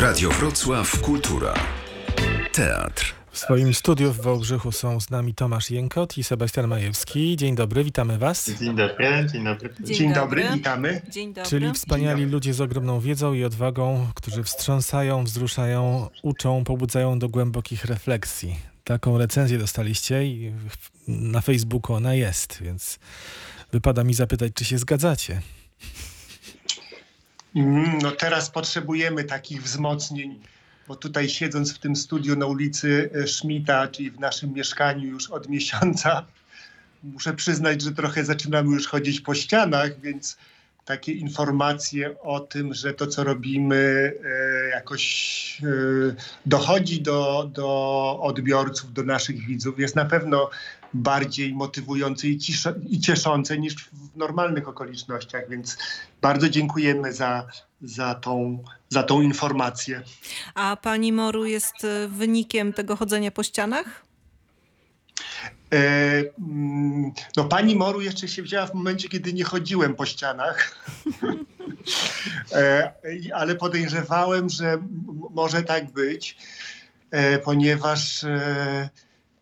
Radio Wrocław Kultura. Teatr. W swoim studiu w Wałbrzychu są z nami Tomasz Jękot i Sebastian Majewski. Dzień dobry, witamy Was. Dzień dobry, dzień dobry. Dzień, Dzień dobry. dobry, witamy. Dzień dobry. Czyli wspaniali dobry. ludzie z ogromną wiedzą i odwagą, którzy wstrząsają, wzruszają, uczą, pobudzają do głębokich refleksji. Taką recenzję dostaliście i na Facebooku ona jest, więc wypada mi zapytać, czy się zgadzacie. Mm, No teraz potrzebujemy takich wzmocnień, bo tutaj siedząc w tym studiu na ulicy e, Szmita, czyli w naszym mieszkaniu już od miesiąca, muszę przyznać, że trochę zaczynamy już chodzić po ścianach, więc takie informacje o tym, że to, co robimy, e, jakoś e, dochodzi do, do odbiorców, do naszych widzów, jest na pewno bardziej motywujące i, ciszo, i cieszące niż w normalnych okolicznościach, więc bardzo dziękujemy za, za, tą, za tą informację. A pani Moru jest e, wynikiem tego chodzenia po ścianach? E, mm, no pani Moru jeszcze się wzięła w momencie, kiedy nie chodziłem po ścianach, e, ale podejrzewałem, że może tak być, e, ponieważ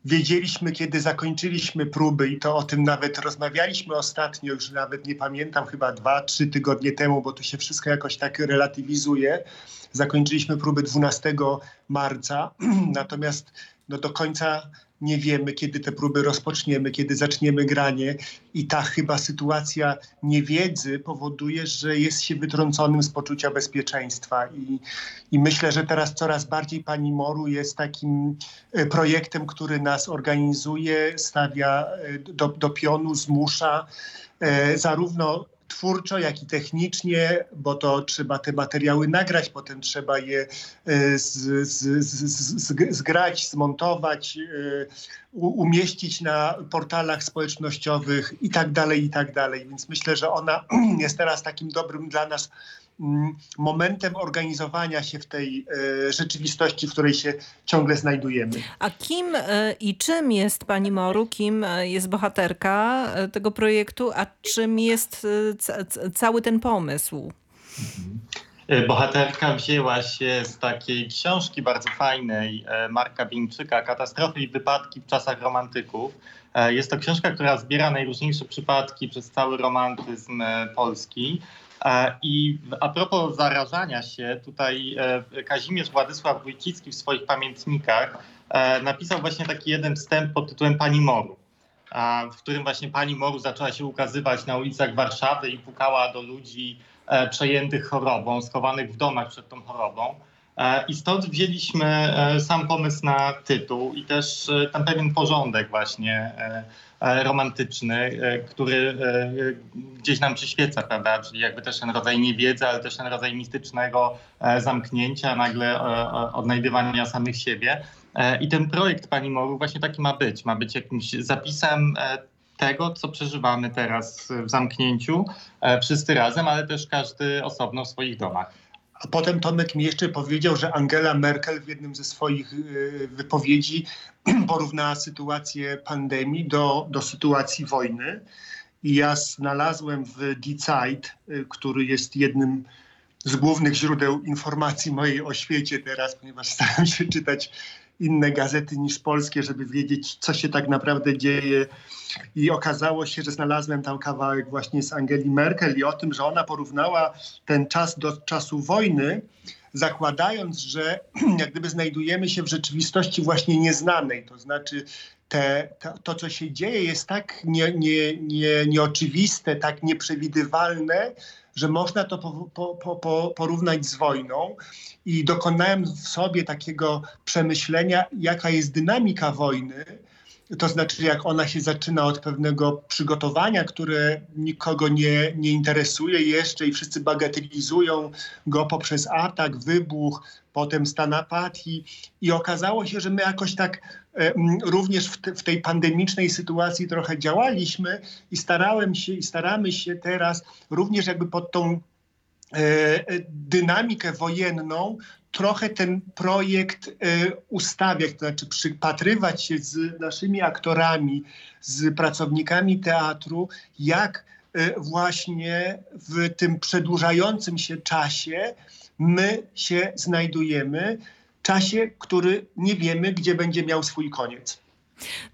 wiedzieliśmy, kiedy zakończyliśmy próby i to o tym nawet rozmawialiśmy ostatnio, już nawet nie pamiętam, chyba dwa, trzy tygodnie temu, bo to się wszystko jakoś tak relatywizuje. Zakończyliśmy próby 12 marca, natomiast no, do końca nie wiemy, kiedy te próby rozpoczniemy, kiedy zaczniemy granie. I ta chyba sytuacja niewiedzy powoduje, że jest się wytrąconym z poczucia bezpieczeństwa. I, i myślę, że teraz coraz bardziej Pani Moru jest takim e, projektem, który nas organizuje, stawia e, do, do pionu, zmusza e, zarówno twórczo, jak i technicznie, bo to trzeba te materiały nagrać, potem trzeba je e, z, z, z, z, zg- zgrać, zmontować, e, umieścić na portalach społecznościowych i tak dalej, i tak dalej. Więc myślę, że ona jest teraz takim dobrym dla nas momentem organizowania się w tej e, rzeczywistości, w której się ciągle znajdujemy. A kim e, i czym jest pani Moru? Kim e, jest bohaterka tego projektu, a czym jest ca- ca- cały ten pomysł? E, Bohaterka wzięła się z takiej książki bardzo fajnej Marka Wieńczyka, Katastrofy i wypadki w czasach romantyków. Jest to książka, która zbiera najróżniejsze przypadki przez cały romantyzm polski. I a propos zarażania się, tutaj e, Kazimierz Władysław Wójcicki w swoich pamiętnikach e, napisał właśnie taki jeden wstęp pod tytułem Pani Moru. w którym właśnie pani Moru zaczęła się ukazywać na ulicach Warszawy i pukała do ludzi e, przejętych chorobą, schowanych w domach przed tą chorobą. E, I stąd wzięliśmy e, sam pomysł na tytuł i też e, ten pewien porządek właśnie romantyczny, który gdzieś nam przyświeca, prawda? Czyli jakby też ten rodzaj niewiedzy, ale też ten rodzaj mistycznego zamknięcia, nagle odnajdywania samych siebie. I ten projekt Pani Moru właśnie taki ma być. Ma być jakimś zapisem tego, co przeżywamy teraz w zamknięciu, wszyscy razem, ale też każdy osobno w swoich domach. A potem Tomek mi jeszcze powiedział, że Angela Merkel w jednym ze swoich y, wypowiedzi porównała sytuację pandemii do, do sytuacji wojny. I ja znalazłem w Die Zeit, y, który jest jednym z głównych źródeł informacji mojej o świecie teraz, ponieważ staram się czytać inne gazety niż polskie, żeby wiedzieć, co się tak naprawdę dzieje. I okazało się, że znalazłem tam kawałek właśnie z Angeli Merkel i o tym, że ona porównała ten czas do czasu wojny, zakładając, że jak gdyby znajdujemy się w rzeczywistości właśnie nieznanej, to znaczy te, to, to, co się dzieje, jest tak nie, nie, nie, nieoczywiste, tak nieprzewidywalne, że można to po, po, po, po, porównać z wojną. I dokonałem w sobie takiego przemyślenia, jaka jest dynamika wojny. To znaczy, jak ona się zaczyna od pewnego przygotowania, które nikogo nie, nie interesuje jeszcze i wszyscy bagatelizują go poprzez atak, wybuch, potem stan apatii. I okazało się, że my jakoś tak e, również w, te, w tej pandemicznej sytuacji trochę działaliśmy i starałem się i staramy się teraz również jakby pod tą e, e, dynamikę wojenną trochę ten projekt e, ustawiać, to znaczy przypatrywać się z naszymi aktorami, z pracownikami teatru, jak y, właśnie w tym przedłużającym się czasie my się znajdujemy, czasie, który nie wiemy, gdzie będzie miał swój koniec.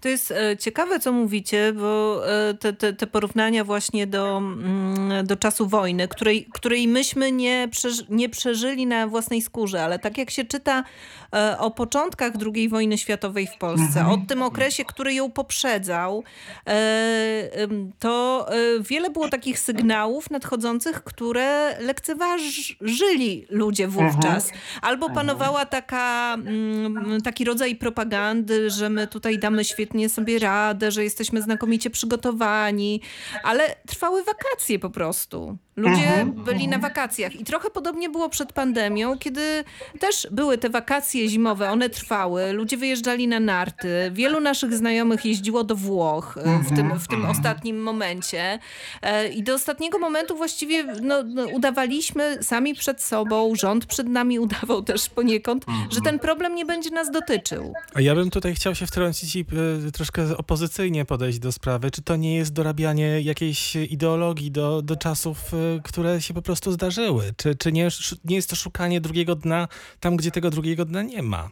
To jest e, ciekawe, co mówicie, bo e, te, te, te porównania właśnie do, mm, do czasu wojny, której, której myśmy nie, przeż, nie przeżyli na własnej skórze, ale tak jak się czyta e, o początkach II wojny światowej w Polsce, o tym okresie, który ją poprzedzał, to wiele było takich sygnałów nadchodzących, które lekceważyli ludzie wówczas. Albo panowała taka, mm, taki rodzaj propagandy, że my tutaj damy damy świetnie sobie radę, że jesteśmy znakomicie przygotowani, ale trwały wakacje po prostu. Ludzie mhm. byli na wakacjach i trochę podobnie było przed pandemią, kiedy też były te wakacje zimowe, one trwały, ludzie wyjeżdżali na narty, wielu naszych znajomych jeździło do Włoch e, w tym, w tym mhm. ostatnim momencie e, i do ostatniego momentu właściwie no, no, udawaliśmy sami przed sobą, rząd przed nami udawał też poniekąd, że ten problem nie będzie nas dotyczył. A ja bym tutaj chciał się wtrącić i y, troszkę opozycyjnie podejść do sprawy. Czy to nie jest dorabianie jakiejś ideologii do, do czasów które się po prostu zdarzyły? Czy, czy nie, nie jest to szukanie drugiego dna tam, gdzie tego drugiego dna nie ma?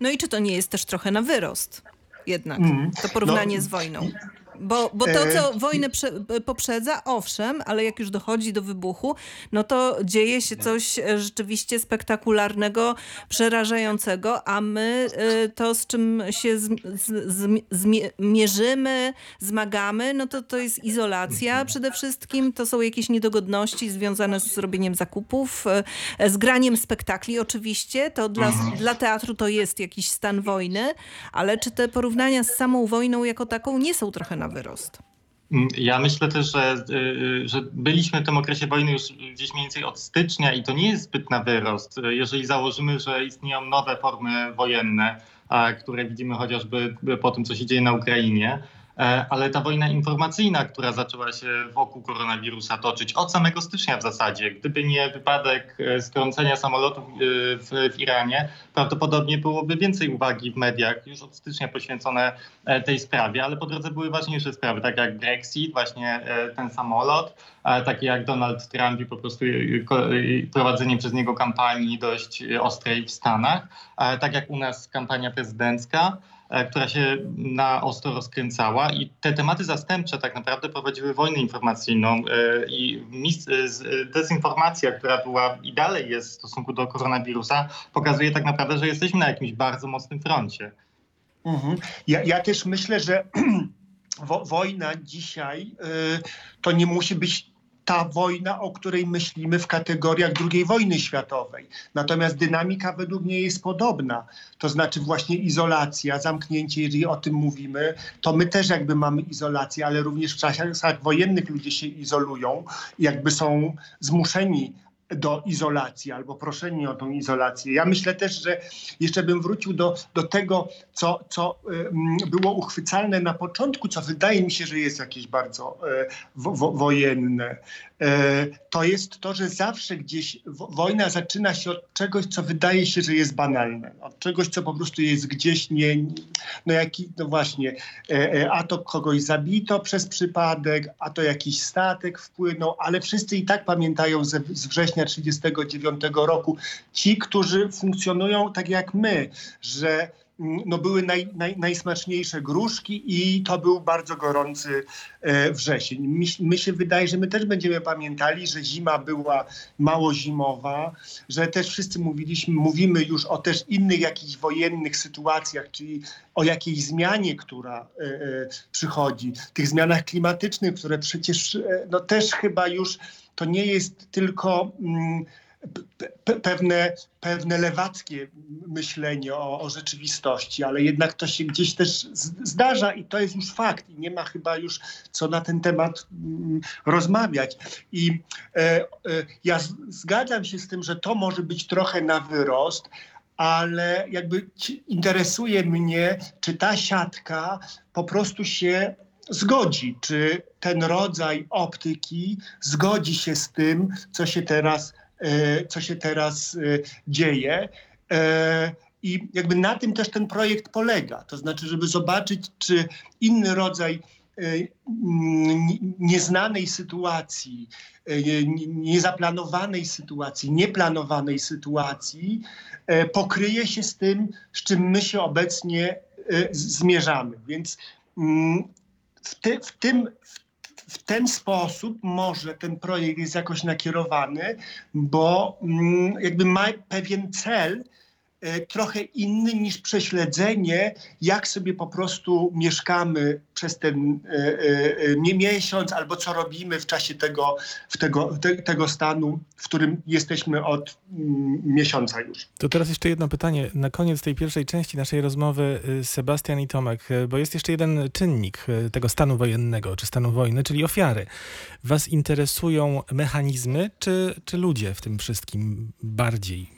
No i czy to nie jest też trochę na wyrost jednak, mm. to porównanie no, z wojną? Bo, bo to, co e, wojnę prze, poprzedza, owszem, ale jak już dochodzi do wybuchu, no to dzieje się coś e, rzeczywiście spektakularnego, przerażającego, a my e, to, z czym się z, z, z, mierzymy, zmagamy, no to to jest izolacja mhm. przede wszystkim, to są jakieś niedogodności związane z zrobieniem zakupów, z graniem spektakli oczywiście, to dla, mhm. dla teatru to jest jakiś stan wojny, ale czy te porównania z samą wojną jako taką nie są trochę na na wyrost. Mm, ja myślę też, że, y, y, że byliśmy w tym okresie wojny już gdzieś mniej więcej od stycznia i to nie jest zbyt na wyrost. Jeżeli założymy, że istnieją nowe formy wojenne, które widzimy chociażby po tym, co się dzieje na Ukrainie, ale ta wojna informacyjna, która zaczęła się wokół koronawirusa toczyć od samego stycznia w zasadzie, gdyby nie wypadek e, strącenia samolotów e, w, w Iranie, prawdopodobnie byłoby więcej uwagi w mediach już od stycznia poświęcone tej sprawie, ale po drodze były ważniejsze sprawy, tak jak Brexit, właśnie ten samolot, takie jak Donald Trump i po prostu prowadzenie przez niego kampanii dość ostrej w Stanach, tak jak u nas kampania prezydencka. E, która się na ostro rozkręcała i te tematy zastępcze tak naprawdę prowadziły wojnę informacyjną e, i e, dezinformacja, która była i dalej jest w stosunku do koronawirusa, pokazuje tak naprawdę, że jesteśmy na jakimś bardzo mocnym froncie. Mhm. Ja, ja też myślę, że wojna dzisiaj to nie musi być ta wojna, o której myślimy w kategoriach II wojny światowej. Natomiast dynamika według mnie jest podobna. To znaczy właśnie izolacja, zamknięcie, jeżeli o tym mówimy, to my też jakby mamy izolację, ale również w czasach wojennych ludzie się izolują, jakby są zmuszeni do izolacji albo proszeni o tą izolację. Ja myślę też, że jeszcze bym wrócił do, do tego, co, co było uchwycalne na początku, co wydaje mi się, że jest jakieś bardzo e, wo, wojenne. E, to jest to, że zawsze gdzieś wojna zaczyna się od czegoś, co wydaje się, że jest banalne. Od czegoś, co po prostu jest gdzieś nie, no jaki, no właśnie, e, a to kogoś zabito przez przypadek, a to jakiś statek wpłynął, ale wszyscy i tak pamiętają z, z września września 1939 roku. Ci, którzy funkcjonują tak jak my, że no były naj, naj, najsmaczniejsze gruszki i to był bardzo gorący e, wrzesień. My, się wydaje, że my też będziemy pamiętali, że zima była mało zimowa, że też wszyscy mówiliśmy, mówimy już o też innych jakichś wojennych sytuacjach, czyli o jakiejś zmianie, która e, e, przychodzi, tych zmianach klimatycznych, które przecież no też chyba już to nie jest tylko mm, pewne, pewne lewackie myślenie o, o, rzeczywistości, ale jednak to się gdzieś też zdarza i to jest już fakt i nie ma chyba już co na ten temat mm, rozmawiać. I e, e, ja z, zgadzam się z tym, że to może być trochę na wyrost, ale jakby interesuje mnie, czy ta siatka po prostu się zgodzi, czy ten rodzaj optyki zgodzi się z tym, co się teraz, e, co się teraz e, dzieje. E, I jakby na tym też ten projekt polega. To znaczy, żeby zobaczyć, czy inny rodzaj nieznanej sytuacji, niezaplanowanej sytuacji, nieplanowanej sytuacji pokryje się z tym, z czym my się obecnie zmierzamy. Więc mm, w, ty, w tym, w ten sposób może ten projekt jest jakoś nakierowany, bo mm, jakby ma pewien cel, trochę inny niż prześledzenie, jak sobie po prostu mieszkamy przez ten e, e, miesiąc, albo co robimy w czasie tego, w tego, te, tego stanu, w którym jesteśmy od mm, miesiąca już. To teraz jeszcze jedno pytanie. Na koniec tej pierwszej części naszej rozmowy y, Sebastian i Tomek, bo jest jeszcze jeden czynnik tego stanu wojennego, czy stanu wojny, czyli ofiary. Was interesują mechanizmy, czy, czy ludzie w tym wszystkim bardziej?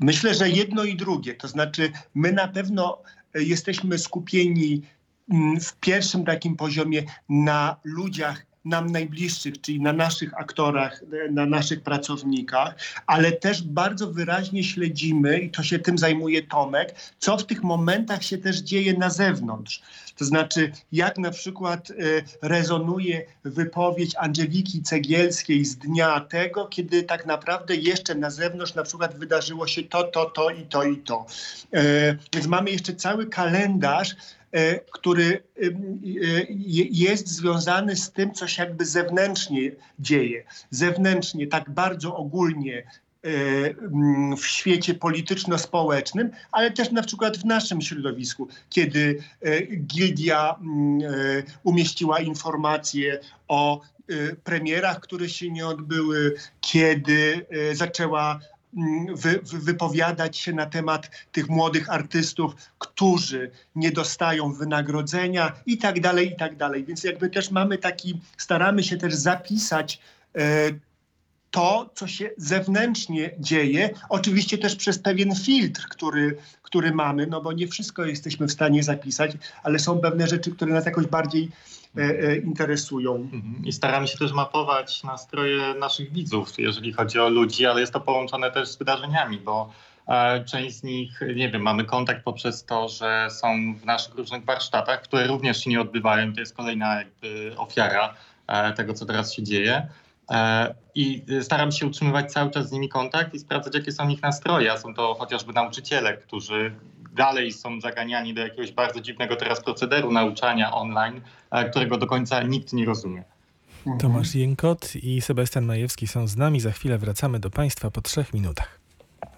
Myślę, że jedno i drugie. To znaczy, my na pewno e, jesteśmy skupieni mm, w pierwszym takim poziomie na ludziach nam najbliższych, czyli na naszych aktorach, e, na naszych pracownikach, ale też bardzo wyraźnie śledzimy, i to się tym zajmuje Tomek, co w tych momentach się też dzieje na zewnątrz. To znaczy, jak na przykład y, rezonuje wypowiedź Angeliki Cegielskiej z dnia tego, kiedy tak naprawdę jeszcze na zewnątrz na przykład wydarzyło się to, to, to i to i to. Y, więc mamy jeszcze cały kalendarz, który jest związany z tym, co się jakby zewnętrznie dzieje. Zewnętrznie, tak bardzo ogólnie E, mm, w świecie polityczno-społecznym, ale też na przykład w naszym środowisku, kiedy e, Gildia mm, e, umieściła informacje o premierach, które się nie odbyły, kiedy zaczęła wy, wypowiadać się na temat tych młodych artystów, którzy nie dostają wynagrodzenia i tak dalej, i tak dalej. Więc jakby też mamy taki, staramy się też zapisać to, co się zewnętrznie dzieje, oczywiście też przez pewien filtr, który, który mamy, no bo nie wszystko jesteśmy w stanie zapisać, ale są pewne rzeczy, które nas jakoś bardziej e, e, interesują. Mhm. I staramy się też mapować nastroje naszych widzów, jeżeli chodzi o ludzi, ale jest to połączone też z wydarzeniami, bo e, część z nich, nie wiem, mamy kontakt poprzez to, że są w naszych różnych warsztatach, które również się nie odbywają. To jest kolejna jakby ofiara e, tego, co teraz się dzieje. E, I staram się utrzymywać cały czas z nimi kontakt i sprawdzać, jakie są ich nastroje. A są to chociażby nauczyciele, którzy dalej są zaganiani do jakiegoś bardzo dziwnego teraz procederu nauczania online, e, którego do końca nikt nie rozumie. Tomasz Jękot i Sebastian Majewski są z nami. Za chwilę wracamy do Państwa po trzech minutach.